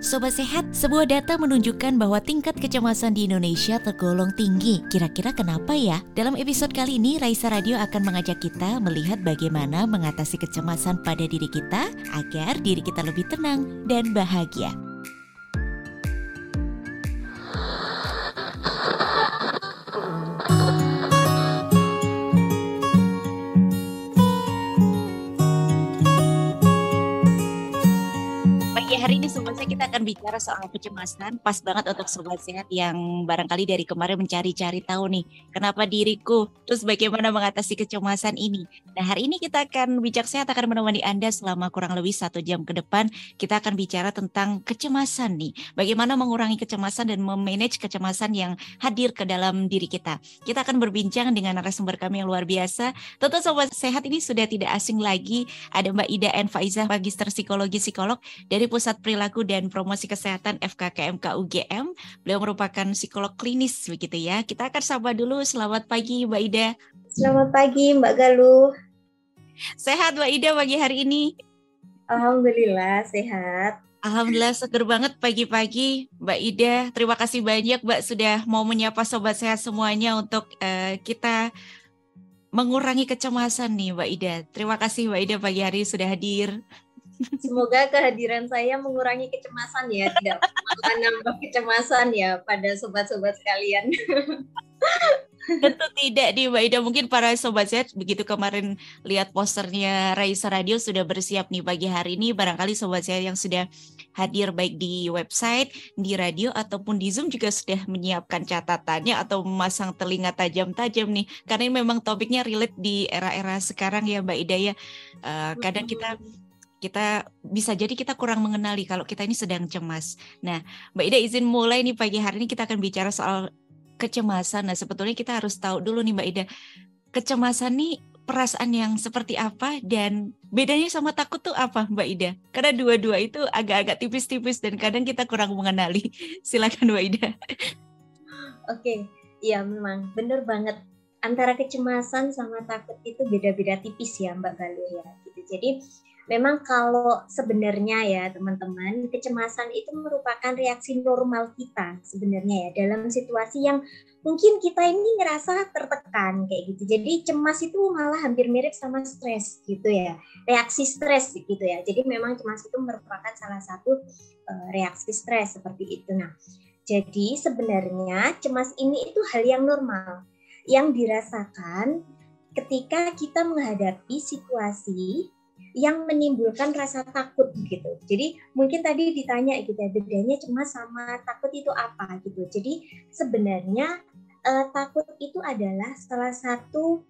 Sobat Sehat, sebuah data menunjukkan bahwa tingkat kecemasan di Indonesia tergolong tinggi. Kira-kira kenapa ya? Dalam episode kali ini, Raisa Radio akan mengajak kita melihat bagaimana mengatasi kecemasan pada diri kita agar diri kita lebih tenang dan bahagia. Bicara soal kecemasan. Pas banget untuk sobat sehat yang barangkali dari kemarin mencari-cari tahu nih, kenapa diriku, terus bagaimana mengatasi kecemasan ini. Nah hari ini kita akan bijak sehat akan menemani Anda selama kurang lebih satu jam ke depan. Kita akan bicara tentang kecemasan nih, bagaimana mengurangi kecemasan dan memanage kecemasan yang hadir ke dalam diri kita. Kita akan berbincang dengan narasumber kami yang luar biasa. Tentu sobat sehat ini sudah tidak asing lagi. Ada Mbak Ida N. Faizah, Magister Psikologi Psikolog dari Pusat Perilaku dan Promosi Kesehatan FKKMK UGM. Beliau merupakan psikolog klinis begitu ya. Kita akan sapa dulu. Selamat pagi Mbak Ida. Selamat pagi Mbak Galuh. Sehat Mbak Ida pagi hari ini? Alhamdulillah sehat. Alhamdulillah seger banget pagi-pagi Mbak Ida. Terima kasih banyak Mbak sudah mau menyapa sobat sehat semuanya untuk uh, kita mengurangi kecemasan nih Mbak Ida. Terima kasih Mbak Ida pagi hari sudah hadir. Semoga kehadiran saya mengurangi kecemasan ya, tidak menambah kecemasan ya pada sobat-sobat sekalian. Tentu tidak di Mbak Ida. Mungkin para sobat sehat begitu kemarin lihat posternya Raisa Radio sudah bersiap nih pagi hari ini. Barangkali sobat sehat yang sudah hadir baik di website, di radio ataupun di Zoom juga sudah menyiapkan catatannya atau memasang telinga tajam-tajam nih. Karena ini memang topiknya relate di era-era sekarang ya Mbak Ida ya. Uh, kadang kita kita bisa jadi kita kurang mengenali kalau kita ini sedang cemas. Nah, Mbak Ida izin mulai nih pagi hari ini kita akan bicara soal kecemasan. Nah, sebetulnya kita harus tahu dulu nih Mbak Ida, kecemasan nih perasaan yang seperti apa dan bedanya sama takut tuh apa Mbak Ida? Karena dua-dua itu agak-agak tipis-tipis dan kadang kita kurang mengenali. Silakan Mbak Ida. Oke, iya memang benar banget antara kecemasan sama takut itu beda-beda tipis ya Mbak Galuh ya. Gitu. Jadi memang kalau sebenarnya ya teman-teman kecemasan itu merupakan reaksi normal kita sebenarnya ya dalam situasi yang mungkin kita ini ngerasa tertekan kayak gitu. Jadi cemas itu malah hampir mirip sama stres gitu ya reaksi stres gitu ya. Jadi memang cemas itu merupakan salah satu uh, reaksi stres seperti itu. Nah jadi sebenarnya cemas ini itu hal yang normal yang dirasakan ketika kita menghadapi situasi yang menimbulkan rasa takut gitu. Jadi mungkin tadi ditanya gitu ya bedanya cemas sama takut itu apa gitu. Jadi sebenarnya uh, takut itu adalah salah satu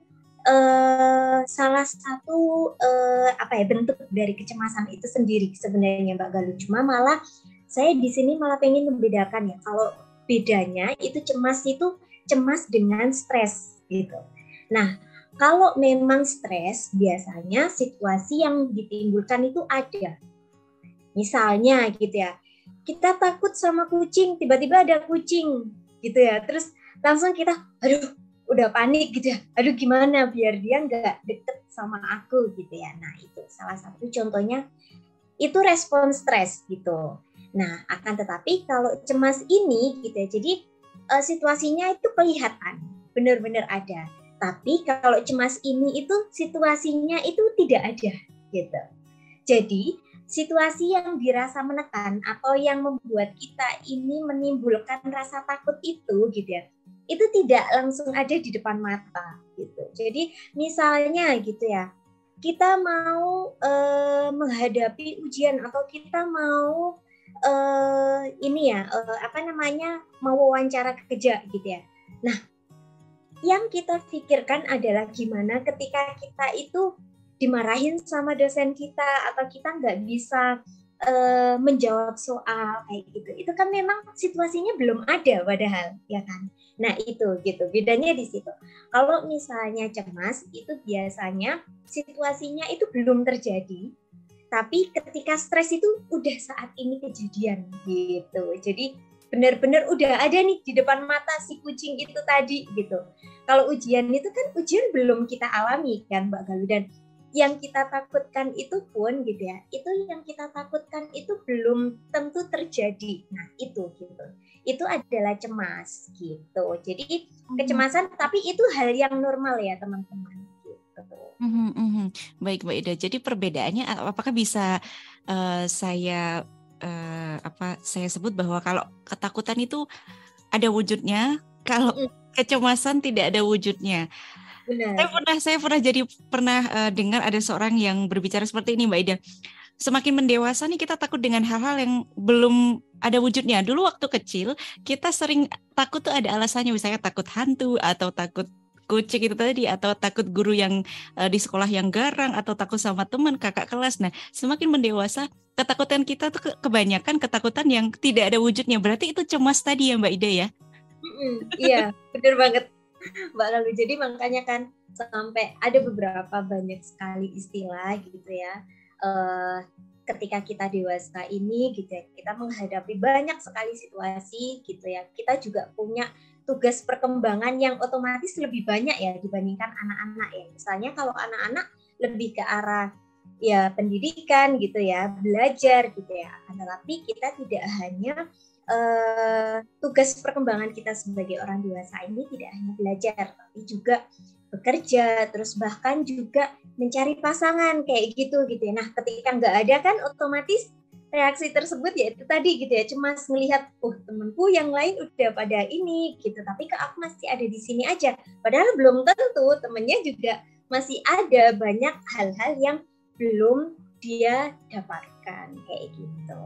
uh, salah satu uh, apa ya bentuk dari kecemasan itu sendiri sebenarnya Mbak Galuh. Cuma malah saya di sini malah pengen membedakan ya kalau bedanya itu cemas itu cemas dengan stres gitu. Nah, kalau memang stres, biasanya situasi yang ditimbulkan itu ada. Misalnya gitu ya, kita takut sama kucing, tiba-tiba ada kucing gitu ya. Terus langsung kita, aduh udah panik gitu ya. Aduh gimana biar dia nggak deket sama aku gitu ya. Nah itu salah satu contohnya itu respon stres gitu. Nah akan tetapi kalau cemas ini gitu ya, jadi uh, situasinya itu kelihatan benar-benar ada tapi kalau cemas ini itu situasinya itu tidak ada gitu. Jadi situasi yang dirasa menekan atau yang membuat kita ini menimbulkan rasa takut itu gitu ya itu tidak langsung ada di depan mata gitu jadi misalnya gitu ya kita mau uh, menghadapi ujian atau kita mau uh, ini ya uh, apa namanya mau wawancara kerja gitu ya nah yang kita pikirkan adalah gimana ketika kita itu dimarahin sama dosen kita atau kita nggak bisa uh, menjawab soal kayak gitu. Itu kan memang situasinya belum ada padahal ya kan? Nah itu gitu bedanya di situ. Kalau misalnya cemas itu biasanya situasinya itu belum terjadi tapi ketika stres itu udah saat ini kejadian gitu. Jadi benar-benar udah ada nih di depan mata si kucing itu tadi gitu. Kalau ujian itu kan ujian belum kita alami kan Mbak Galuh dan yang kita takutkan itu pun gitu ya, itu yang kita takutkan itu belum tentu terjadi. Nah, itu gitu. Itu adalah cemas gitu. Jadi hmm. kecemasan tapi itu hal yang normal ya, teman-teman gitu. Mm -hmm. Baik, Mbak Ida. Jadi perbedaannya apakah bisa uh, saya uh, apa saya sebut bahwa kalau ketakutan itu ada wujudnya, kalau mm. Kecemasan tidak ada wujudnya. Benar. Saya pernah saya pernah jadi pernah uh, dengar ada seorang yang berbicara seperti ini Mbak Ida. Semakin mendewasa nih kita takut dengan hal-hal yang belum ada wujudnya. Dulu waktu kecil kita sering takut tuh ada alasannya misalnya takut hantu atau takut kucing itu tadi atau takut guru yang uh, di sekolah yang garang atau takut sama teman kakak kelas. Nah, semakin mendewasa ketakutan kita tuh ke kebanyakan ketakutan yang tidak ada wujudnya. Berarti itu cemas tadi ya Mbak Ida ya? Iya, benar banget. Mbak Lalu. Jadi makanya kan sampai ada beberapa banyak sekali istilah gitu ya. Uh, ketika kita dewasa ini gitu ya, kita menghadapi banyak sekali situasi gitu ya. Kita juga punya tugas perkembangan yang otomatis lebih banyak ya dibandingkan anak-anak ya. Misalnya kalau anak-anak lebih ke arah ya pendidikan gitu ya, belajar gitu ya. Tetapi kita tidak hanya uh, tugas perkembangan kita sebagai orang dewasa ini tidak hanya belajar, tapi juga bekerja, terus bahkan juga mencari pasangan kayak gitu gitu ya. Nah, ketika nggak ada kan otomatis reaksi tersebut ya itu tadi gitu ya, cemas melihat, oh temanku yang lain udah pada ini gitu, tapi ke aku masih ada di sini aja. Padahal belum tentu temennya juga masih ada banyak hal-hal yang belum dia dapatkan kayak gitu.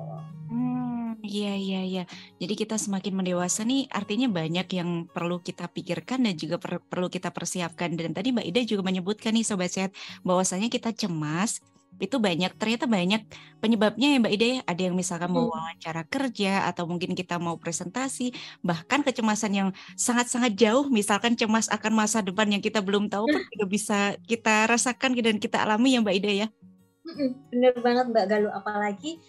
Hmm, iya iya iya. Jadi kita semakin mendewasa nih artinya banyak yang perlu kita pikirkan dan juga per perlu kita persiapkan. Dan tadi Mbak Ida juga menyebutkan nih sobat sehat bahwasanya kita cemas itu banyak ternyata banyak penyebabnya ya Mbak Ida ya. Ada yang misalkan mau hmm. wawancara kerja atau mungkin kita mau presentasi, bahkan kecemasan yang sangat-sangat jauh misalkan cemas akan masa depan yang kita belum tahu pun juga bisa kita rasakan dan kita alami ya Mbak Ida ya. Bener banget Mbak Galuh, apalagi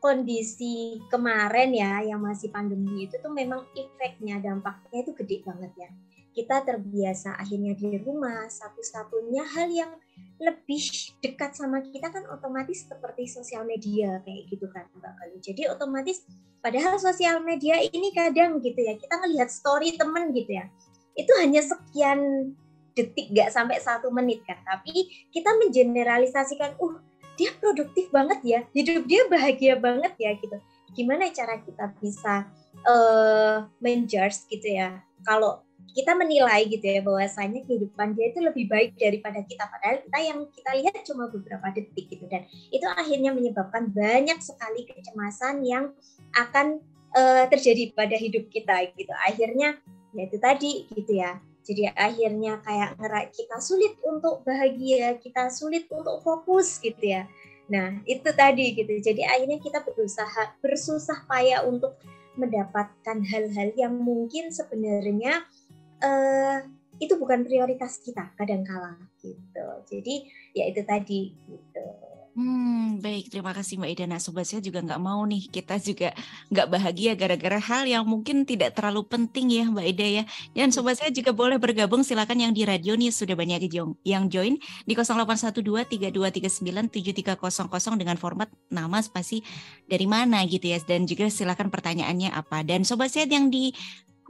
kondisi kemarin ya yang masih pandemi itu tuh memang efeknya dampaknya itu gede banget ya. Kita terbiasa akhirnya di rumah, satu-satunya hal yang lebih dekat sama kita kan otomatis seperti sosial media kayak gitu kan Mbak Galuh. Jadi otomatis padahal sosial media ini kadang gitu ya, kita ngelihat story temen gitu ya, itu hanya sekian detik gak sampai satu menit kan tapi kita mengeneralisasikan uh dia produktif banget ya. Hidup dia bahagia banget ya gitu. Gimana cara kita bisa uh, menjudge gitu ya? Kalau kita menilai gitu ya bahwasanya kehidupan dia itu lebih baik daripada kita. Padahal kita yang kita lihat cuma beberapa detik gitu. Dan itu akhirnya menyebabkan banyak sekali kecemasan yang akan uh, terjadi pada hidup kita gitu. Akhirnya ya itu tadi gitu ya jadi akhirnya kayak ngerak kita sulit untuk bahagia kita sulit untuk fokus gitu ya. Nah itu tadi gitu. Jadi akhirnya kita berusaha bersusah payah untuk mendapatkan hal-hal yang mungkin sebenarnya uh, itu bukan prioritas kita kadang-kala gitu. Jadi ya itu tadi gitu Hmm, baik. Terima kasih Mbak Ida. Nah, sobat saya juga nggak mau nih kita juga nggak bahagia gara-gara hal yang mungkin tidak terlalu penting ya Mbak Ida ya. Dan sobat saya juga boleh bergabung silakan yang di radio nih sudah banyak yang join di 0812-3239-7300 dengan format nama spasi dari mana gitu ya. Dan juga silakan pertanyaannya apa. Dan sobat saya yang di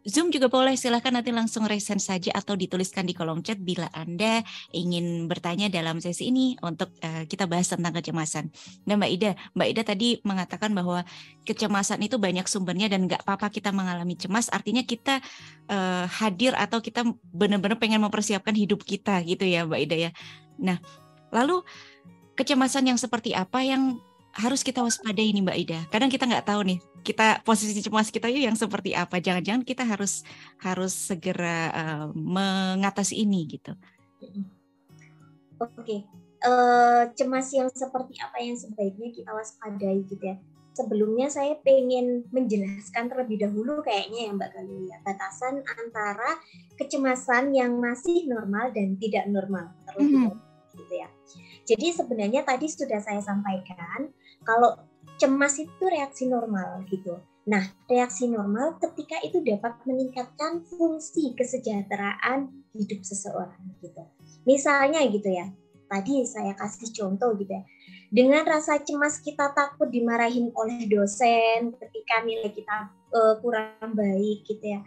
Zoom juga boleh silahkan nanti langsung resen saja atau dituliskan di kolom chat bila Anda ingin bertanya dalam sesi ini untuk uh, kita bahas tentang kecemasan. Nah Mbak Ida, Mbak Ida tadi mengatakan bahwa kecemasan itu banyak sumbernya dan nggak apa-apa kita mengalami cemas, artinya kita uh, hadir atau kita benar-benar pengen mempersiapkan hidup kita gitu ya Mbak Ida ya. Nah lalu kecemasan yang seperti apa yang harus kita waspadai nih Mbak Ida. Kadang kita nggak tahu nih, kita posisi cemas kita itu yang seperti apa. Jangan-jangan kita harus harus segera uh, mengatasi ini gitu. Oke, okay. uh, eh, cemas yang seperti apa yang sebaiknya kita waspadai gitu ya. Sebelumnya saya pengen menjelaskan terlebih dahulu kayaknya ya Mbak Galuh ya batasan antara kecemasan yang masih normal dan tidak normal terlebih mm -hmm. gitu ya. Jadi sebenarnya tadi sudah saya sampaikan kalau cemas itu reaksi normal gitu. Nah, reaksi normal ketika itu dapat meningkatkan fungsi kesejahteraan hidup seseorang gitu. Misalnya gitu ya, tadi saya kasih contoh gitu ya dengan rasa cemas kita takut dimarahin oleh dosen ketika nilai kita uh, kurang baik gitu ya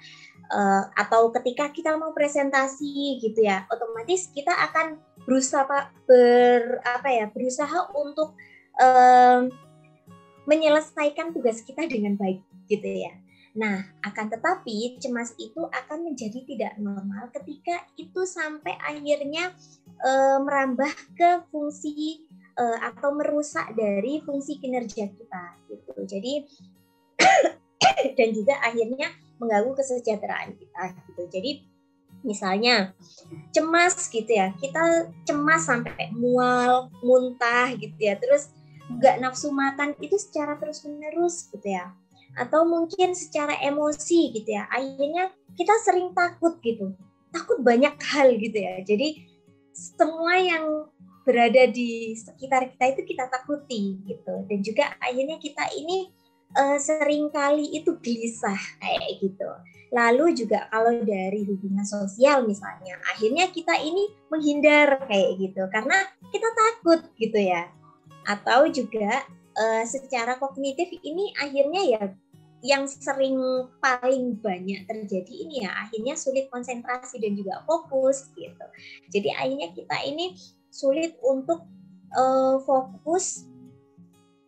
uh, atau ketika kita mau presentasi gitu ya otomatis kita akan berusaha ber apa ya berusaha untuk uh, menyelesaikan tugas kita dengan baik gitu ya Nah, akan tetapi cemas itu akan menjadi tidak normal ketika itu sampai akhirnya e, merambah ke fungsi uh, atau merusak dari fungsi kinerja kita gitu. Jadi dan juga akhirnya mengganggu kesejahteraan kita gitu. Jadi misalnya cemas gitu ya, kita cemas sampai mual, muntah gitu ya, terus nggak nafsu makan itu secara terus menerus gitu ya, atau mungkin secara emosi gitu ya, akhirnya kita sering takut gitu, takut banyak hal gitu ya. Jadi semua yang berada di sekitar kita itu kita takuti gitu. Dan juga akhirnya kita ini uh, sering kali itu gelisah kayak gitu lalu juga kalau dari hubungan sosial misalnya akhirnya kita ini menghindar kayak gitu karena kita takut gitu ya atau juga uh, secara kognitif ini akhirnya ya yang sering paling banyak terjadi ini ya akhirnya sulit konsentrasi dan juga fokus gitu. Jadi akhirnya kita ini sulit untuk uh, fokus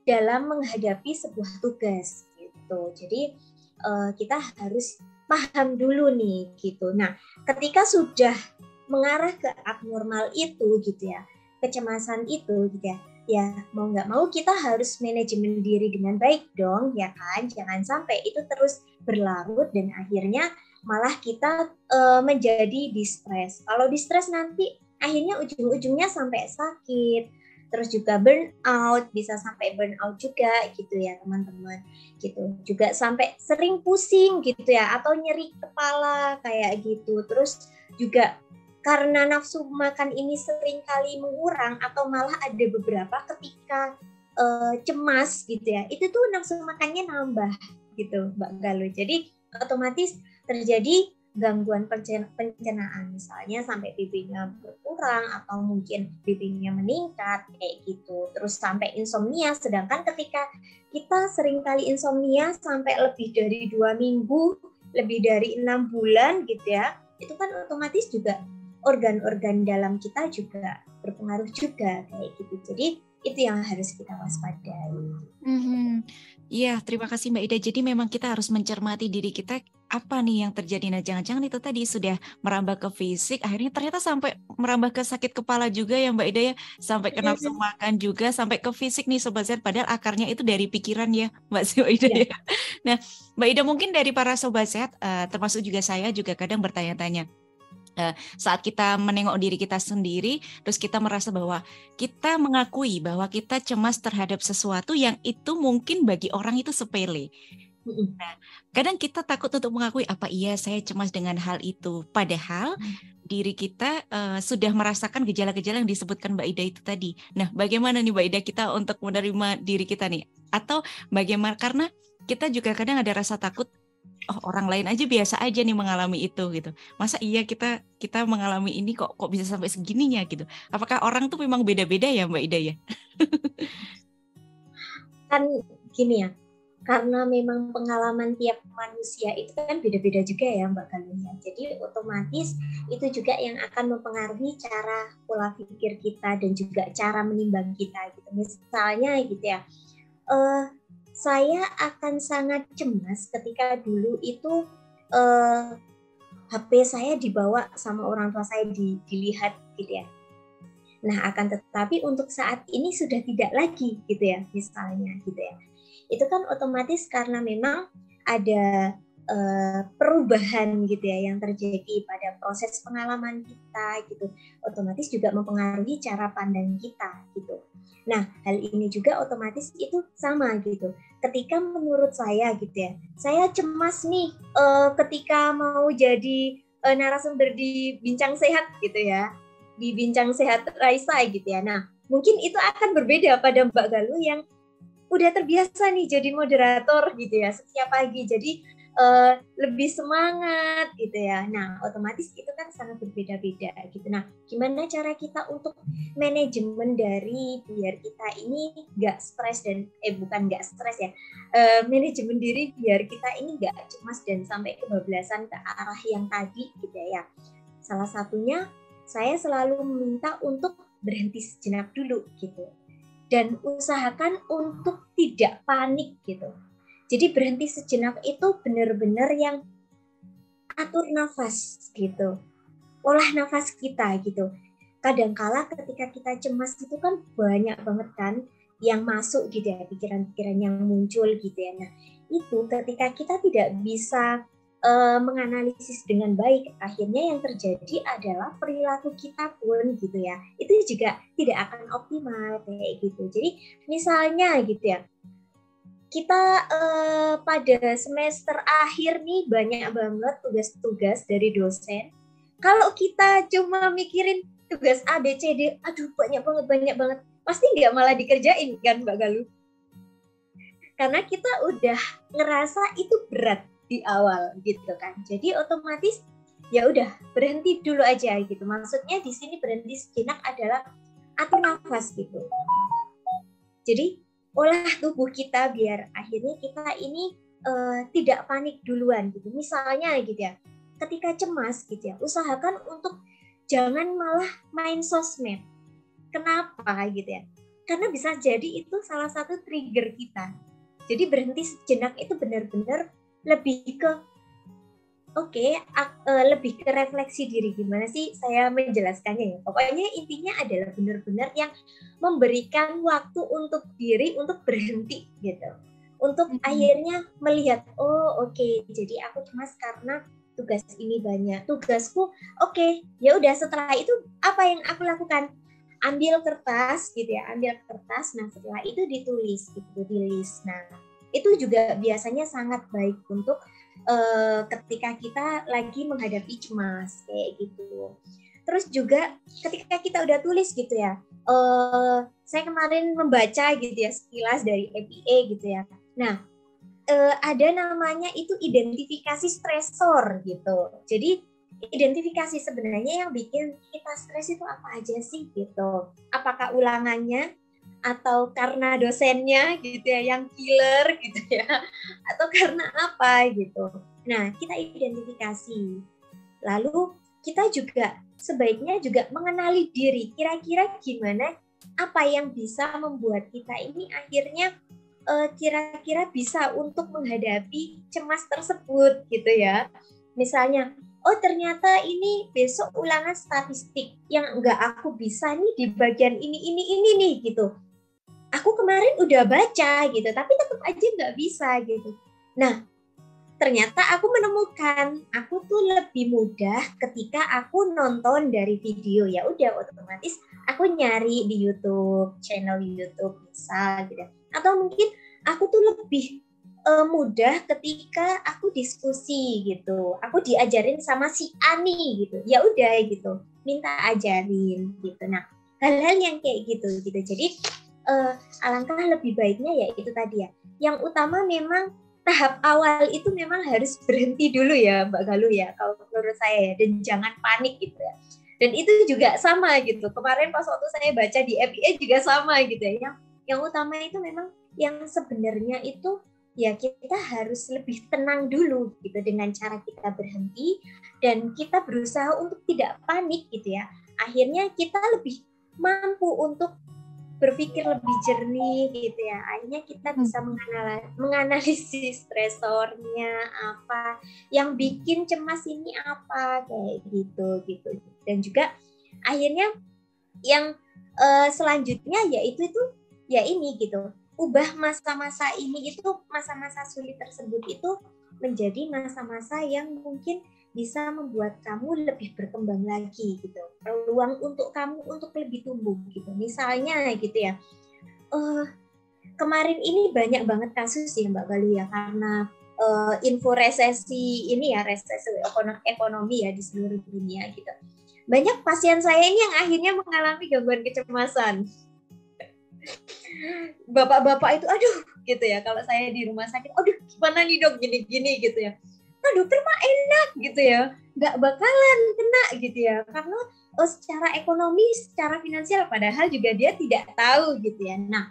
dalam menghadapi sebuah tugas gitu. Jadi uh, kita harus paham dulu nih gitu. Nah, ketika sudah mengarah ke abnormal itu gitu ya, kecemasan itu gitu ya, ya mau nggak mau kita harus manajemen diri dengan baik dong ya kan, jangan sampai itu terus berlarut dan akhirnya malah kita uh, menjadi distress. Kalau distress nanti akhirnya ujung-ujungnya sampai sakit terus juga burnout bisa sampai burnout juga gitu ya teman-teman. Gitu. Juga sampai sering pusing gitu ya atau nyeri kepala kayak gitu. Terus juga karena nafsu makan ini sering kali mengurang atau malah ada beberapa ketika uh, cemas gitu ya itu tuh nafsu makannya nambah gitu Mbak Galuh. Jadi otomatis terjadi gangguan pencernaan misalnya sampai BB-nya berkurang atau mungkin BB-nya meningkat kayak gitu terus sampai insomnia sedangkan ketika kita sering kali insomnia sampai lebih dari dua minggu lebih dari enam bulan gitu ya itu kan otomatis juga organ-organ dalam kita juga berpengaruh juga kayak gitu jadi itu yang harus kita waspadai. Mm-hmm. Iya, terima kasih Mbak Ida. Jadi memang kita harus mencermati diri kita apa nih yang terjadi. Nah, jangan-jangan itu tadi sudah merambah ke fisik, akhirnya ternyata sampai merambah ke sakit kepala juga ya Mbak Ida ya, sampai ke nafsu iya. makan juga, sampai ke fisik nih Sobat Z. Padahal akarnya itu dari pikiran ya Mbak Ida ya. ya. Nah, Mbak Ida mungkin dari para Sobat Z, uh, termasuk juga saya juga kadang bertanya-tanya, saat kita menengok diri kita sendiri, terus kita merasa bahwa kita mengakui bahwa kita cemas terhadap sesuatu yang itu mungkin bagi orang itu sepele. Nah, kadang kita takut untuk mengakui apa iya saya cemas dengan hal itu, padahal diri kita uh, sudah merasakan gejala-gejala yang disebutkan Mbak Ida itu tadi. Nah, bagaimana nih Mbak Ida kita untuk menerima diri kita nih? Atau bagaimana karena kita juga kadang ada rasa takut oh orang lain aja biasa aja nih mengalami itu gitu. Masa iya kita kita mengalami ini kok kok bisa sampai segininya? gitu. Apakah orang tuh memang beda-beda ya mbak Ida ya? Kan gini ya karena memang pengalaman tiap manusia itu kan beda-beda juga ya Mbak Galuh Jadi otomatis itu juga yang akan mempengaruhi cara pola pikir kita dan juga cara menimbang kita gitu. Misalnya gitu ya, uh, saya akan sangat cemas ketika dulu itu uh, eh, HP saya dibawa sama orang tua saya di, dilihat gitu ya. Nah, akan tetapi untuk saat ini sudah tidak lagi gitu ya, misalnya gitu ya. Itu kan otomatis karena memang ada uh, perubahan gitu ya yang terjadi pada proses pengalaman kita gitu. Otomatis juga mempengaruhi cara pandang kita gitu. Nah, hal ini juga otomatis itu sama gitu. Ketika menurut saya gitu ya, saya cemas nih uh, ketika mau jadi uh, narasumber di Bincang Sehat gitu ya, di Bincang Sehat Raisa gitu ya. Nah, mungkin itu akan berbeda pada Mbak Galuh yang udah terbiasa nih jadi moderator gitu ya setiap pagi. Jadi uh, lebih semangat gitu ya. Nah, otomatis itu kan sangat berbeda-beda gitu. Nah, gimana cara kita untuk manajemen dari biar kita ini nggak stres dan eh bukan nggak stres ya, uh, manajemen diri biar kita ini nggak cemas dan sampai kebablasan ke arah yang tadi gitu ya. Salah satunya saya selalu meminta untuk berhenti sejenak dulu gitu dan usahakan untuk tidak panik gitu jadi berhenti sejenak itu benar-benar yang atur nafas gitu. Olah nafas kita gitu. Kadangkala ketika kita cemas itu kan banyak banget kan yang masuk gitu ya, pikiran-pikiran yang muncul gitu ya. Nah, itu ketika kita tidak bisa uh, menganalisis dengan baik, akhirnya yang terjadi adalah perilaku kita pun gitu ya. Itu juga tidak akan optimal kayak gitu. Jadi misalnya gitu ya, kita uh, pada semester akhir nih banyak banget tugas-tugas dari dosen. Kalau kita cuma mikirin tugas A, B, C, D, aduh banyak banget, banyak banget. Pasti nggak malah dikerjain kan Mbak Galuh? Karena kita udah ngerasa itu berat di awal gitu kan. Jadi otomatis ya udah berhenti dulu aja gitu. Maksudnya di sini berhenti sejenak adalah atur nafas gitu. Jadi olah tubuh kita biar akhirnya kita ini uh, tidak panik duluan gitu. Misalnya gitu ya, ketika cemas gitu ya, usahakan untuk jangan malah main sosmed. Kenapa gitu ya? Karena bisa jadi itu salah satu trigger kita. Jadi berhenti sejenak itu benar-benar lebih ke oke okay, uh, lebih ke refleksi diri gimana sih? Saya menjelaskannya ya. Pokoknya intinya adalah benar-benar yang memberikan waktu untuk diri untuk berhenti gitu. Untuk mm -hmm. akhirnya melihat oh oke okay, jadi aku cemas karena tugas ini banyak. Tugasku oke okay, ya udah setelah itu apa yang aku lakukan? Ambil kertas gitu ya ambil kertas. Nah setelah itu ditulis gitu di list nah itu juga biasanya sangat baik untuk uh, ketika kita lagi menghadapi cemas kayak gitu. Terus juga ketika kita udah tulis gitu ya, uh, saya kemarin membaca gitu ya sekilas dari EPA gitu ya. Nah, uh, ada namanya itu identifikasi stresor gitu. Jadi identifikasi sebenarnya yang bikin kita stres itu apa aja sih gitu. Apakah ulangannya, atau karena dosennya gitu ya yang killer gitu ya atau karena apa gitu. Nah, kita identifikasi. Lalu kita juga sebaiknya juga mengenali diri. Kira-kira gimana apa yang bisa membuat kita ini akhirnya eh, kira-kira bisa untuk menghadapi cemas tersebut gitu ya. Misalnya, oh ternyata ini besok ulangan statistik yang enggak aku bisa nih di bagian ini ini ini nih gitu aku kemarin udah baca gitu tapi tetap aja nggak bisa gitu. Nah ternyata aku menemukan aku tuh lebih mudah ketika aku nonton dari video. Ya udah otomatis aku nyari di YouTube channel YouTube misal gitu. Atau mungkin aku tuh lebih uh, mudah ketika aku diskusi gitu. Aku diajarin sama si Ani gitu. Ya udah gitu minta ajarin gitu. Nah hal-hal yang kayak gitu gitu. Jadi uh, alangkah lebih baiknya ya itu tadi ya. Yang utama memang tahap awal itu memang harus berhenti dulu ya Mbak Galuh ya kalau menurut saya ya dan jangan panik gitu ya. Dan itu juga sama gitu. Kemarin pas waktu saya baca di FIA juga sama gitu ya. Yang yang utama itu memang yang sebenarnya itu ya kita harus lebih tenang dulu gitu dengan cara kita berhenti dan kita berusaha untuk tidak panik gitu ya. Akhirnya kita lebih mampu untuk berpikir lebih jernih gitu ya. Akhirnya kita hmm. bisa menganalisis stresornya apa yang bikin cemas ini apa kayak gitu gitu. Dan juga akhirnya yang uh, selanjutnya yaitu itu ya ini gitu. Ubah masa-masa ini itu masa-masa sulit tersebut itu menjadi masa-masa yang mungkin bisa membuat kamu lebih berkembang lagi gitu. Peluang untuk kamu untuk lebih tumbuh gitu. Misalnya gitu ya uh, kemarin ini banyak banget kasus ya Mbak Galuh ya karena uh, info resesi ini ya resesi ekonomi ya di seluruh dunia gitu. Banyak pasien saya ini yang akhirnya mengalami gangguan kecemasan. Bapak-bapak itu aduh gitu ya kalau saya di rumah sakit aduh gimana nih dok? Gini-gini gitu ya nah dokter mah enak gitu ya. Nggak bakalan kena gitu ya. Karena oh, secara ekonomi secara finansial padahal juga dia tidak tahu gitu ya. Nah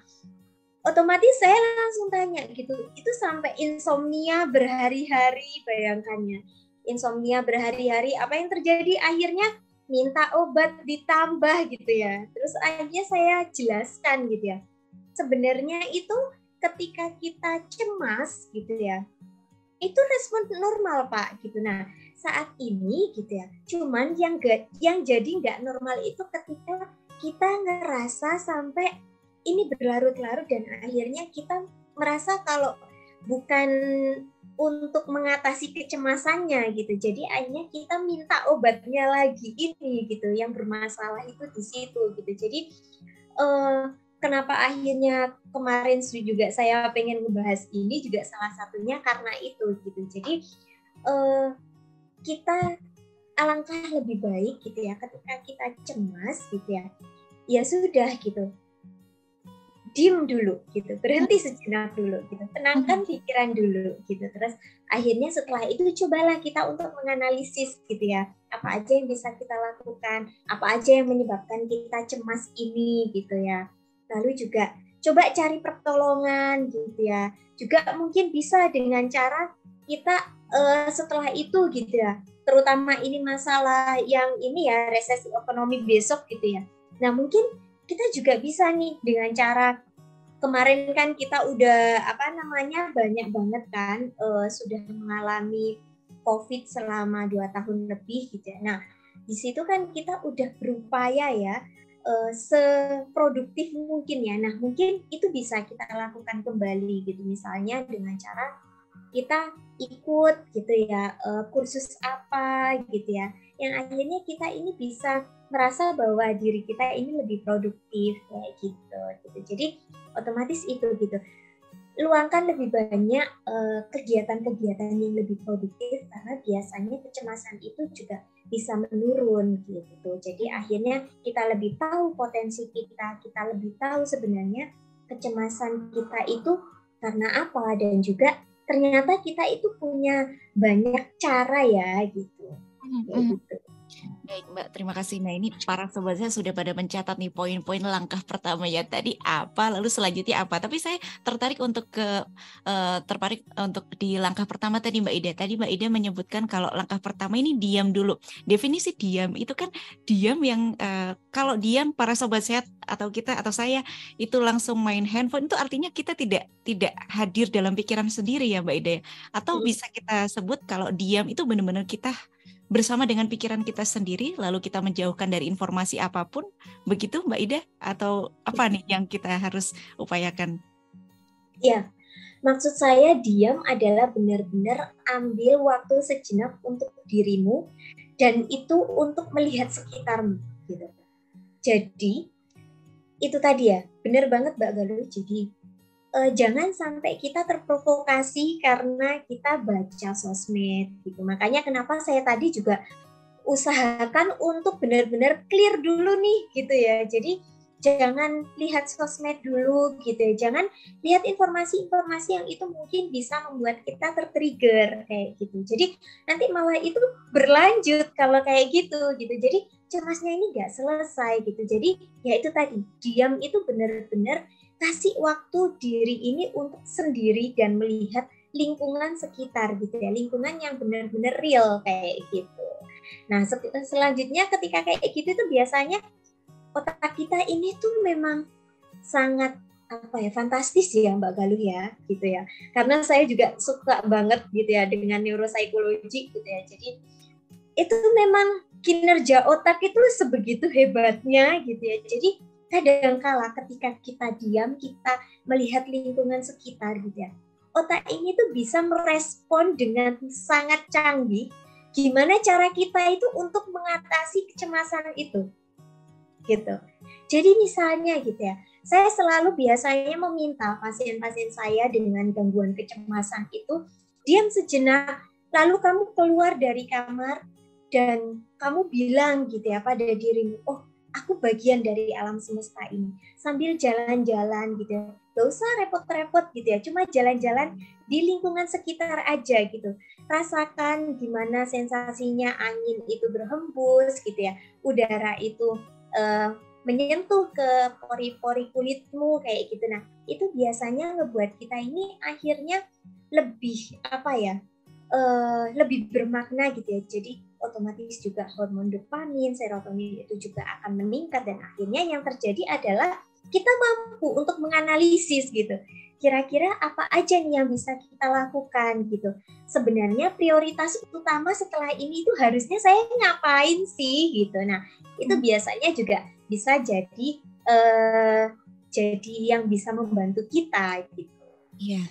otomatis saya langsung tanya gitu. Itu sampai insomnia berhari-hari bayangkannya. Insomnia berhari-hari apa yang terjadi? Akhirnya minta obat ditambah gitu ya. Terus akhirnya saya jelaskan gitu ya. Sebenarnya itu ketika kita cemas gitu ya itu respon normal pak gitu nah saat ini gitu ya cuman yang gak, yang jadi nggak normal itu ketika kita ngerasa sampai ini berlarut-larut dan akhirnya kita merasa kalau bukan untuk mengatasi kecemasannya gitu. Jadi akhirnya kita minta obatnya lagi ini gitu. Yang bermasalah itu di situ gitu. Jadi uh, kenapa akhirnya kemarin juga saya pengen ngebahas ini juga salah satunya karena itu gitu. Jadi uh, kita alangkah lebih baik gitu ya ketika kita cemas gitu ya. Ya sudah gitu. Diem dulu gitu. Berhenti sejenak dulu gitu. Tenangkan pikiran dulu gitu. Terus akhirnya setelah itu cobalah kita untuk menganalisis gitu ya. Apa aja yang bisa kita lakukan? Apa aja yang menyebabkan kita cemas ini gitu ya lalu juga coba cari pertolongan gitu ya. Juga mungkin bisa dengan cara kita uh, setelah itu gitu ya. Terutama ini masalah yang ini ya resesi ekonomi besok gitu ya. Nah mungkin kita juga bisa nih dengan cara kemarin kan kita udah apa namanya banyak banget kan uh, sudah mengalami COVID selama dua tahun lebih gitu ya. Nah di situ kan kita udah berupaya ya uh, seproduktif mungkin ya. Nah mungkin itu bisa kita lakukan kembali gitu. Misalnya dengan cara kita ikut gitu ya uh, kursus apa gitu ya. Yang akhirnya kita ini bisa merasa bahwa diri kita ini lebih produktif kayak gitu gitu. Jadi otomatis itu gitu. Luangkan lebih banyak eh, kegiatan-kegiatan yang lebih produktif karena biasanya kecemasan itu juga bisa menurun gitu. Jadi akhirnya kita lebih tahu potensi kita kita lebih tahu sebenarnya kecemasan kita itu karena apa. Dan juga ternyata kita itu punya banyak cara ya gitu. Mm -hmm. gitu Baik Mbak, terima kasih. Nah ini para sobat saya sudah pada mencatat nih poin-poin langkah pertama ya tadi apa, lalu selanjutnya apa. Tapi saya tertarik untuk ke uh, tertarik untuk di langkah pertama tadi Mbak Ida. Tadi Mbak Ida menyebutkan kalau langkah pertama ini diam dulu. Definisi diam itu kan diam yang uh, kalau diam para sobat sehat atau kita atau saya itu langsung main handphone itu artinya kita tidak tidak hadir dalam pikiran sendiri ya Mbak Ida. Atau bisa kita sebut kalau diam itu benar-benar kita bersama dengan pikiran kita sendiri, lalu kita menjauhkan dari informasi apa pun, begitu Mbak Ida? Atau apa nih yang kita harus upayakan? Ya, maksud saya diam adalah benar-benar ambil waktu sejenak untuk dirimu dan itu untuk melihat sekitarmu. Gitu. Jadi itu tadi ya, benar banget Mbak Galuh. Jadi uh, jangan sampai kita terprovokasi karena kita baca sosmed gitu. Makanya kenapa saya tadi juga usahakan untuk benar-benar clear dulu nih gitu ya. Jadi jangan lihat sosmed dulu gitu ya. Jangan lihat informasi-informasi yang itu mungkin bisa membuat kita tertrigger kayak gitu. Jadi nanti malah itu berlanjut kalau kayak gitu gitu. Jadi cemasnya ini nggak selesai gitu. Jadi ya itu tadi diam itu benar-benar kasih waktu diri ini untuk sendiri dan melihat lingkungan sekitar gitu ya lingkungan yang benar-benar real kayak gitu. Nah selanjutnya ketika kayak gitu tuh biasanya otak kita ini tuh memang sangat apa ya fantastis ya Mbak Galuh ya gitu ya. Karena saya juga suka banget gitu ya dengan neuropsikologi gitu ya. Jadi itu memang kinerja otak itu sebegitu hebatnya gitu ya. Jadi kadangkala ketika kita diam kita melihat lingkungan sekitar gitu ya. Otak ini tuh bisa merespon dengan sangat canggih gimana cara kita itu untuk mengatasi kecemasan itu gitu. Jadi misalnya gitu ya saya selalu biasanya meminta pasien-pasien saya dengan gangguan kecemasan itu diam sejenak lalu kamu keluar dari kamar dan kamu bilang gitu ya pada dirimu oh aku bagian dari alam semesta ini. Sambil jalan-jalan gitu. Gak usah repot-repot gitu ya. Cuma jalan-jalan di lingkungan sekitar aja gitu. Rasakan gimana sensasinya angin itu berhembus gitu ya. Udara itu uh, menyentuh ke pori-pori kulitmu kayak gitu. Nah itu biasanya ngebuat kita ini akhirnya lebih apa ya uh, lebih bermakna gitu ya. Jadi otomatis juga hormon dopamin serotonin itu juga akan meningkat dan akhirnya yang terjadi adalah kita mampu untuk menganalisis gitu kira-kira apa aja nih yang bisa kita lakukan gitu. Sebenarnya prioritas utama setelah ini itu harusnya saya ngapain sih gitu. Nah, itu hmm. biasanya juga bisa jadi uh, jadi yang bisa membantu kita gitu. Iya.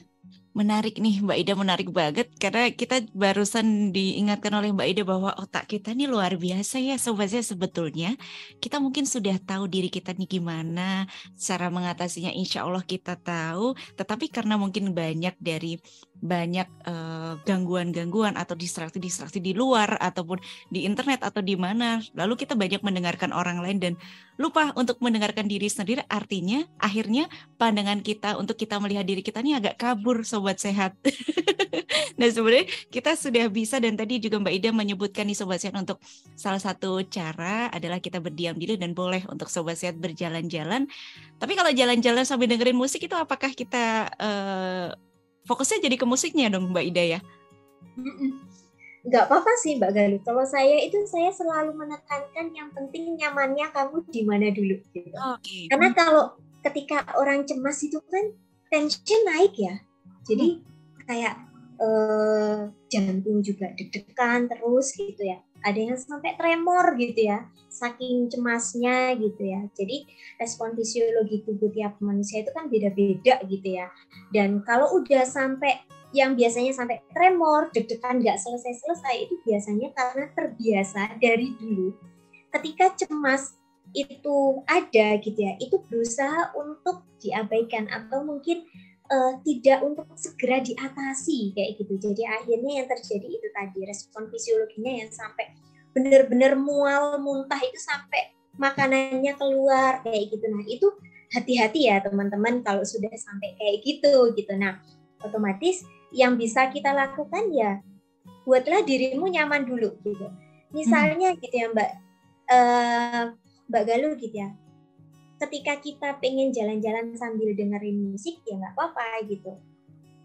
Menarik nih Mbak Ida, menarik banget karena kita barusan diingatkan oleh Mbak Ida bahwa otak kita ini luar biasa ya sobatnya sebetulnya. Kita mungkin sudah tahu diri kita nih gimana, cara mengatasinya insya Allah kita tahu. Tetapi karena mungkin banyak dari banyak uh, gangguan-gangguan atau distraksi-distraksi di luar ataupun di internet atau di mana lalu kita banyak mendengarkan orang lain dan lupa untuk mendengarkan diri sendiri artinya akhirnya pandangan kita untuk kita melihat diri kita ini agak kabur sobat sehat. Nah sebenarnya kita sudah bisa dan tadi juga Mbak Ida menyebutkan nih sobat sehat untuk salah satu cara adalah kita berdiam diri dan boleh untuk sobat sehat berjalan-jalan. Tapi kalau jalan-jalan sambil dengerin musik itu apakah kita uh, fokusnya jadi ke musiknya dong Mbak Ida ya? Nggak apa-apa sih Mbak Galuh. Kalau saya itu saya selalu menekankan yang penting nyamannya kamu di mana dulu. Gitu. Okay. Karena kalau ketika orang cemas itu kan tension naik ya. Jadi hmm. kayak eh, jantung juga deg-degan terus gitu ya. Ada yang sampai tremor gitu ya saking cemasnya gitu ya. Jadi respon fisiologi tubuh tiap manusia itu kan beda-beda gitu ya. Dan kalau udah sampai yang biasanya sampai tremor, deg-degan nggak selesai-selesai itu biasanya karena terbiasa dari dulu. Ketika cemas itu ada gitu ya, itu berusaha untuk diabaikan atau mungkin uh, tidak untuk segera diatasi kayak gitu. Jadi akhirnya yang terjadi itu tadi respon fisiologinya yang sampai benar-benar mual muntah itu sampai makanannya keluar kayak gitu nah itu hati-hati ya teman-teman kalau sudah sampai kayak gitu gitu nah otomatis yang bisa kita lakukan ya buatlah dirimu nyaman dulu gitu misalnya hmm. gitu ya mbak uh, mbak Galuh gitu ya ketika kita pengen jalan-jalan sambil dengerin musik ya nggak apa-apa gitu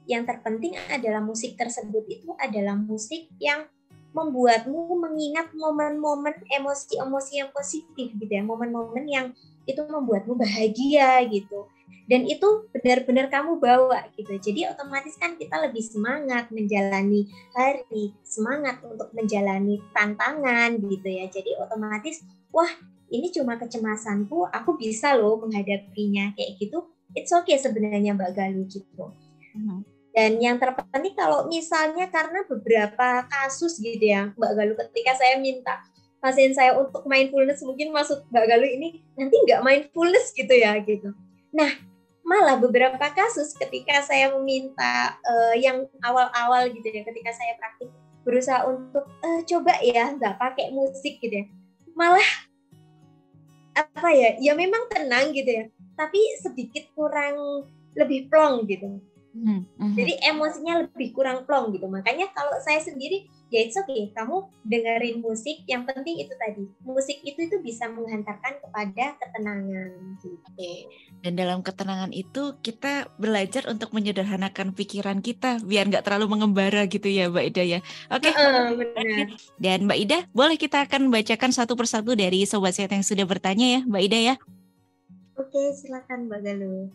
yang terpenting adalah musik tersebut itu adalah musik yang membuatmu mengingat momen-momen emosi-emosi yang positif gitu ya, momen-momen yang itu membuatmu bahagia gitu. Dan itu benar-benar kamu bawa gitu. Jadi otomatis kan kita lebih semangat menjalani hari, semangat untuk menjalani tantangan gitu ya. Jadi otomatis wah ini cuma kecemasanku, aku bisa loh menghadapinya kayak gitu. It's okay sebenarnya Mbak Galuh gitu. Hmm. Dan yang terpenting kalau misalnya karena beberapa kasus gitu ya Mbak Galuh ketika saya minta pasien saya untuk mindfulness mungkin maksud Mbak Galuh ini nanti nggak mindfulness gitu ya gitu. Nah malah beberapa kasus ketika saya meminta uh, yang awal-awal gitu ya ketika saya praktik berusaha untuk uh, coba ya nggak pakai musik gitu ya malah apa ya ya memang tenang gitu ya tapi sedikit kurang lebih plong gitu Hmm, hmm. Jadi emosinya lebih kurang plong gitu. Makanya kalau saya sendiri ya it's okay, kamu dengerin musik. Yang penting itu tadi musik itu itu bisa menghantarkan kepada ketenangan gitu. Dan dalam ketenangan itu kita belajar untuk menyederhanakan pikiran kita biar nggak terlalu mengembara gitu ya Mbak Ida ya. Oke. Okay. Uh, Dan Mbak Ida, boleh kita akan bacakan satu persatu dari sobat sehat yang sudah bertanya ya Mbak Ida ya. Oke, silakan Mbak Galuh.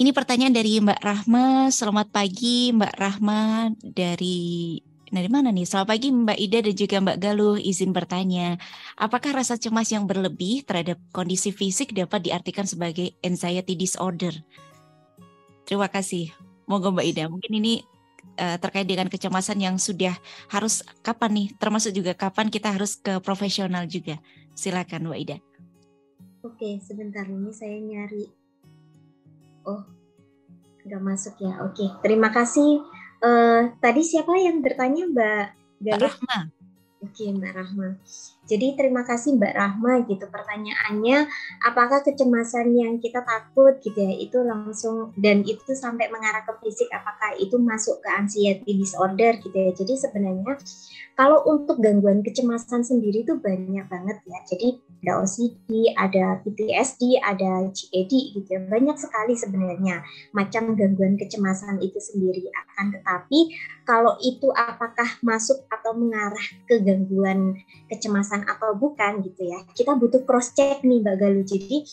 Ini pertanyaan dari Mbak Rahma. Selamat pagi Mbak Rahma dari dari mana nih? Selamat pagi Mbak Ida dan juga Mbak Galuh. Izin bertanya, apakah rasa cemas yang berlebih terhadap kondisi fisik dapat diartikan sebagai anxiety disorder? Terima kasih. Monggo Mbak Ida. Mungkin ini uh, terkait dengan kecemasan yang sudah harus kapan nih? Termasuk juga kapan kita harus ke profesional juga. Silakan Mbak Ida. Oke, sebentar ini saya nyari Oh, nggak masuk ya. Oke, terima kasih. Uh, tadi siapa yang bertanya Mbak? Mbak Rahma. Oke, Mbak Rahma. Jadi terima kasih Mbak Rahma gitu pertanyaannya apakah kecemasan yang kita takut gitu ya itu langsung dan itu sampai mengarah ke fisik apakah itu masuk ke anxiety disorder gitu ya. Jadi sebenarnya kalau untuk gangguan kecemasan sendiri itu banyak banget ya. Jadi ada OCD, ada PTSD, ada GAD gitu ya. Banyak sekali sebenarnya macam gangguan kecemasan itu sendiri akan tetapi kalau itu apakah masuk atau mengarah ke gangguan kecemasan kecemasan atau bukan gitu ya. Kita butuh cross check nih Mbak Galuh. Jadi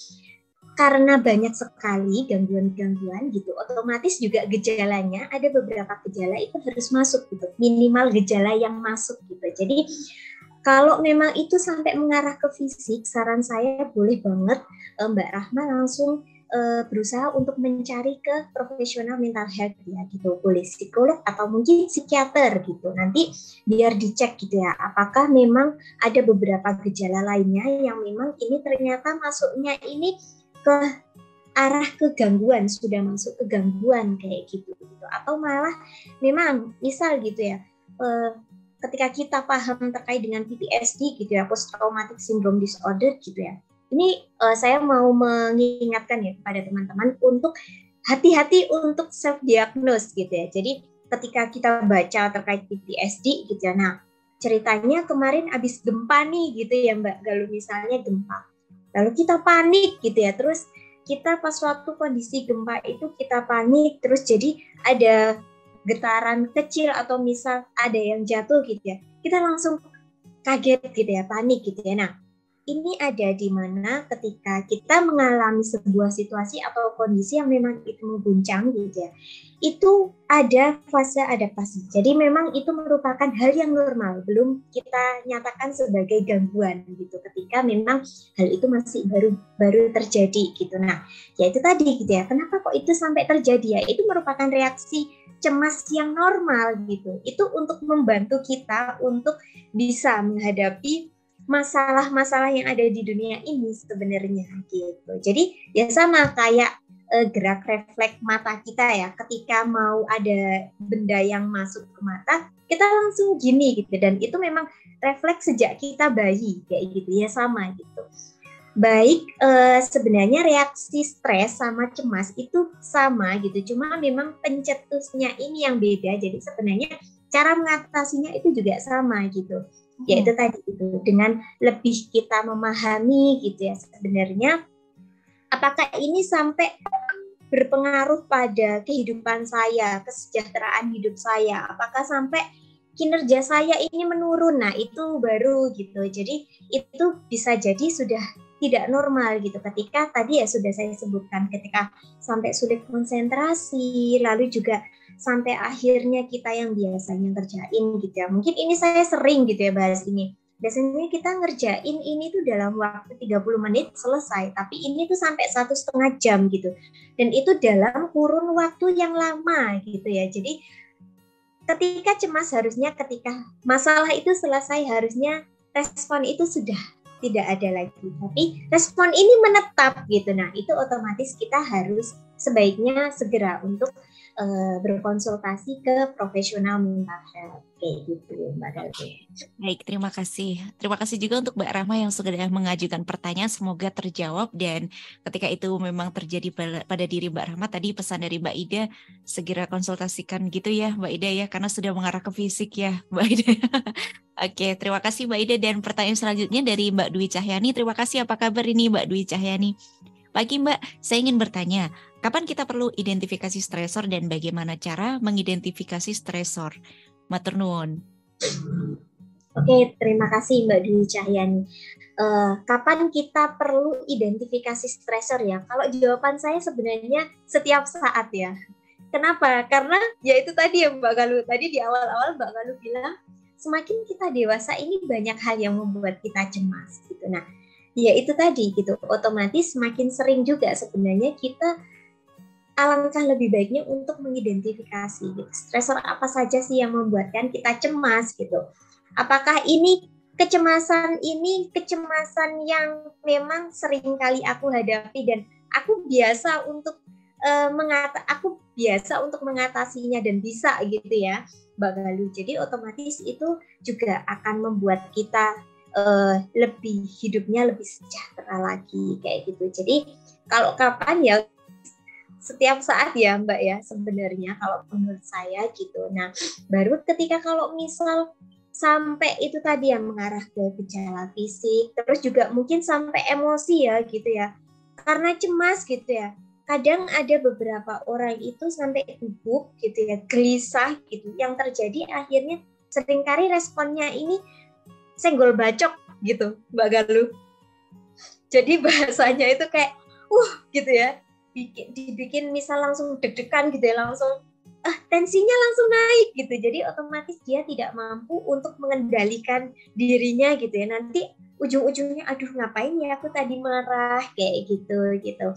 karena banyak sekali gangguan-gangguan gitu, otomatis juga gejalanya ada beberapa gejala itu harus masuk gitu, minimal gejala yang masuk gitu. Jadi kalau memang itu sampai mengarah ke fisik, saran saya boleh banget eh, Mbak Rahma langsung uh, berusaha untuk mencari ke profesional mental health ya gitu. Boleh psikolog atau mungkin psikiater gitu. Nanti biar dicek gitu ya apakah memang ada beberapa gejala lainnya yang memang ini ternyata masuknya ini ke arah kegangguan sudah masuk ke gangguan kayak gitu gitu. Atau malah memang misal gitu ya uh, ketika kita paham terkait dengan PTSD gitu ya post traumatic syndrome disorder gitu ya ini uh, saya mau mengingatkan ya kepada teman-teman untuk hati-hati untuk self diagnose gitu ya. Jadi ketika kita baca terkait PTSD gitu ya. Nah, ceritanya kemarin habis gempa nih gitu ya Mbak Galuh misalnya gempa. Lalu kita panik gitu ya. Terus kita pas waktu kondisi gempa itu kita panik terus jadi ada getaran kecil atau misal ada yang jatuh gitu ya. Kita langsung kaget gitu ya, panik gitu ya. Nah, ini ada di mana ketika kita mengalami sebuah situasi atau kondisi yang memang itu mengguncang gitu ya, itu ada fase adaptasi. Jadi memang itu merupakan hal yang normal, belum kita nyatakan sebagai gangguan gitu. Ketika memang hal itu masih baru baru terjadi gitu. Nah, ya itu tadi gitu ya. Kenapa kok itu sampai terjadi ya? Itu merupakan reaksi cemas yang normal gitu. Itu untuk membantu kita untuk bisa menghadapi masalah-masalah yang ada di dunia ini sebenarnya gitu. Jadi ya sama kayak uh, gerak refleks mata kita ya. Ketika mau ada benda yang masuk ke mata kita langsung gini gitu. Dan itu memang refleks sejak kita bayi kayak gitu. Ya sama gitu. Baik uh, sebenarnya reaksi stres sama cemas itu sama gitu. Cuma memang pencetusnya ini yang beda. Jadi sebenarnya cara mengatasinya itu juga sama gitu yaitu hmm. tadi itu dengan lebih kita memahami gitu ya sebenarnya apakah ini sampai berpengaruh pada kehidupan saya, kesejahteraan hidup saya, apakah sampai kinerja saya ini menurun. Nah, itu baru gitu. Jadi itu bisa jadi sudah tidak normal gitu ketika tadi ya sudah saya sebutkan ketika sampai sulit konsentrasi, lalu juga sampai akhirnya kita yang biasanya ngerjain gitu ya. Mungkin ini saya sering gitu ya bahas ini. Biasanya kita ngerjain ini tuh dalam waktu 30 menit selesai, tapi ini tuh sampai satu setengah jam gitu. Dan itu dalam kurun waktu yang lama gitu ya. Jadi ketika cemas harusnya ketika masalah itu selesai harusnya respon itu sudah tidak ada lagi. Tapi respon ini menetap gitu. Nah, itu otomatis kita harus sebaiknya segera untuk uh, berkonsultasi ke profesional mental health kayak gitu Mbak Dalvi. Baik, terima kasih. Terima kasih juga untuk Mbak Rahma yang sudah mengajukan pertanyaan semoga terjawab dan ketika itu memang terjadi pada diri Mbak Rahma tadi pesan dari Mbak Ida segera konsultasikan gitu ya Mbak Ida ya karena sudah mengarah ke fisik ya Mbak Ida. Oke, terima kasih Mbak Ida dan pertanyaan selanjutnya dari Mbak Dwi Cahyani. Terima kasih apa kabar ini Mbak Dwi Cahyani? Pagi Mbak, saya ingin bertanya, kapan kita perlu identifikasi stresor dan bagaimana cara mengidentifikasi stresor? Matur. Oke, terima kasih Mbak Dwi Cahyani. Uh, kapan kita perlu identifikasi stresor ya? Kalau jawaban saya sebenarnya setiap saat ya. Kenapa? Karena ya itu tadi ya Mbak Galuh. Tadi di awal-awal Mbak Galuh bilang semakin kita dewasa ini banyak hal yang membuat kita cemas gitu. Nah, ya itu tadi gitu otomatis semakin sering juga sebenarnya kita alangkah lebih baiknya untuk mengidentifikasi gitu. stresor apa saja sih yang membuatkan kita cemas gitu apakah ini kecemasan ini kecemasan yang memang sering kali aku hadapi dan aku biasa untuk uh, mengata aku biasa untuk mengatasinya dan bisa gitu ya Mbak Galuh. Jadi otomatis itu juga akan membuat kita uh, lebih hidupnya lebih sejahtera lagi kayak gitu. Jadi kalau kapan ya setiap saat ya Mbak ya sebenarnya kalau menurut saya gitu. Nah, baru ketika kalau misal sampai itu tadi yang mengarah ke gejala fisik, terus juga mungkin sampai emosi ya gitu ya. Karena cemas gitu ya. Kadang ada beberapa orang itu sampai gugup gitu ya, gelisah gitu. Yang terjadi akhirnya sering kali responnya ini senggol bacok gitu, Mbak Galuh. Jadi bahasanya itu kayak, uh gitu ya, dibikin, dibikin misal langsung deg-degan gitu ya langsung ah tensinya langsung naik gitu. Jadi otomatis dia tidak mampu untuk mengendalikan dirinya gitu ya. Nanti ujung-ujungnya aduh ngapain ya aku tadi marah kayak gitu gitu.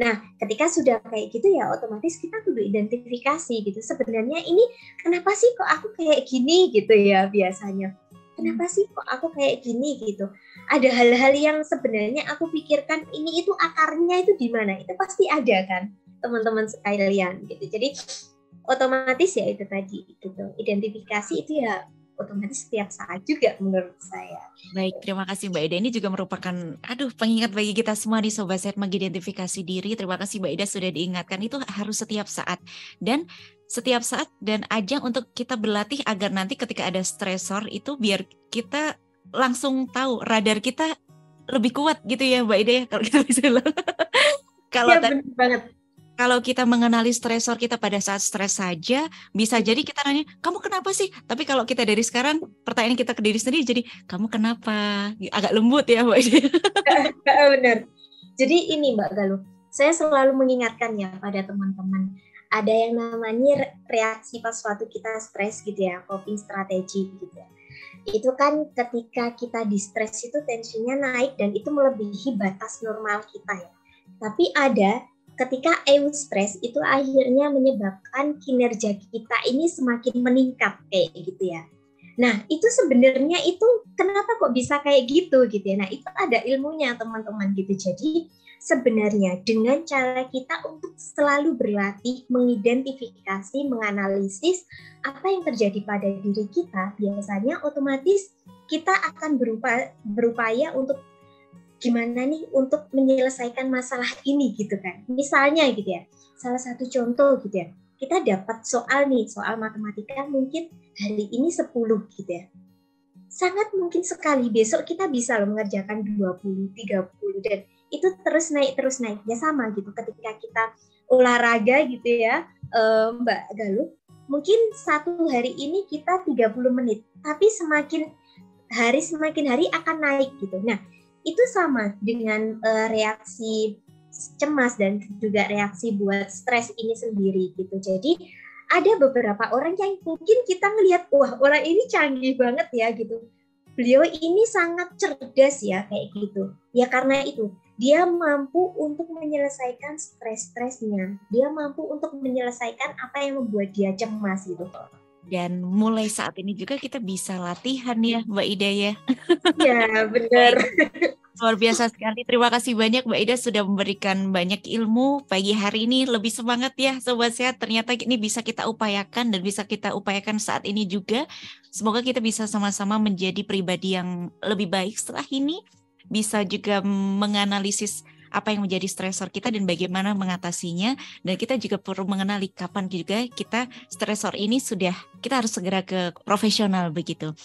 Nah ketika sudah kayak gitu ya otomatis kita kudu identifikasi gitu. Sebenarnya ini kenapa sih kok aku kayak gini gitu ya biasanya kenapa sih kok aku kayak gini gitu ada hal-hal yang sebenarnya aku pikirkan ini itu akarnya itu di mana itu pasti ada kan teman-teman sekalian gitu jadi otomatis ya itu tadi gitu identifikasi itu ya otomatis setiap saat juga menurut saya. Baik, terima kasih Mbak Ida. Ini juga merupakan, aduh, pengingat bagi kita semua di Sobat Sehat mengidentifikasi diri. Terima kasih Mbak Ida sudah diingatkan itu harus setiap saat. Dan setiap saat dan ajang untuk kita berlatih agar nanti ketika ada stresor itu biar kita langsung tahu radar kita lebih kuat gitu ya Mbak Ida ya kalau kita bisa kalau ya, banget. kalau kita mengenali stresor kita pada saat stres saja bisa jadi kita nanya kamu kenapa sih? Tapi kalau kita dari sekarang pertanyaan kita ke diri sendiri jadi kamu kenapa? Agak lembut ya Mbak Ida. Benar. Jadi ini Mbak Galuh saya selalu mengingatkan ya pada teman-teman ada yang namanya reaksi pas waktu kita stres gitu ya coping strategi gitu ya itu kan ketika kita di stres itu tensinya naik dan itu melebihi batas normal kita ya. Tapi ada ketika eustress itu akhirnya menyebabkan kinerja kita ini semakin meningkat kayak gitu ya. Nah, itu sebenarnya itu kenapa kok bisa kayak gitu gitu ya. Nah, itu ada ilmunya teman-teman gitu. Jadi sebenarnya dengan cara kita untuk selalu berlatih mengidentifikasi, menganalisis apa yang terjadi pada diri kita, biasanya otomatis kita akan berupa, berupaya untuk gimana nih untuk menyelesaikan masalah ini gitu kan. Misalnya gitu ya, salah satu contoh gitu ya, kita dapat soal nih, soal matematika mungkin hari ini 10 gitu ya. Sangat mungkin sekali besok kita bisa loh mengerjakan 20, 30 dan itu terus naik terus naik. Ya sama gitu ketika kita olahraga gitu ya uh, Mbak Galuh mungkin satu hari ini kita 30 menit tapi semakin hari semakin hari akan naik gitu. Nah itu sama dengan uh, reaksi cemas dan juga reaksi buat stres ini sendiri gitu. Jadi ada beberapa orang yang mungkin kita ngelihat wah orang ini canggih banget ya gitu. Beliau ini sangat cerdas ya kayak gitu. Ya karena itu dia mampu untuk menyelesaikan stres-stresnya. Dia mampu untuk menyelesaikan apa yang membuat dia cemas gitu. Dan mulai saat ini juga kita bisa latihan ya Mbak Ida ya. Ya benar. Luar biasa sekali. Terima kasih banyak Mbak Ida sudah memberikan banyak ilmu pagi hari ini. Lebih semangat ya Sobat Sehat. Ternyata ini bisa kita upayakan dan bisa kita upayakan saat ini juga. Semoga kita bisa sama-sama menjadi pribadi yang lebih baik setelah ini bisa juga menganalisis apa yang menjadi stresor kita dan bagaimana mengatasinya dan kita juga perlu mengenali kapan juga kita stresor ini sudah kita harus segera ke profesional begitu.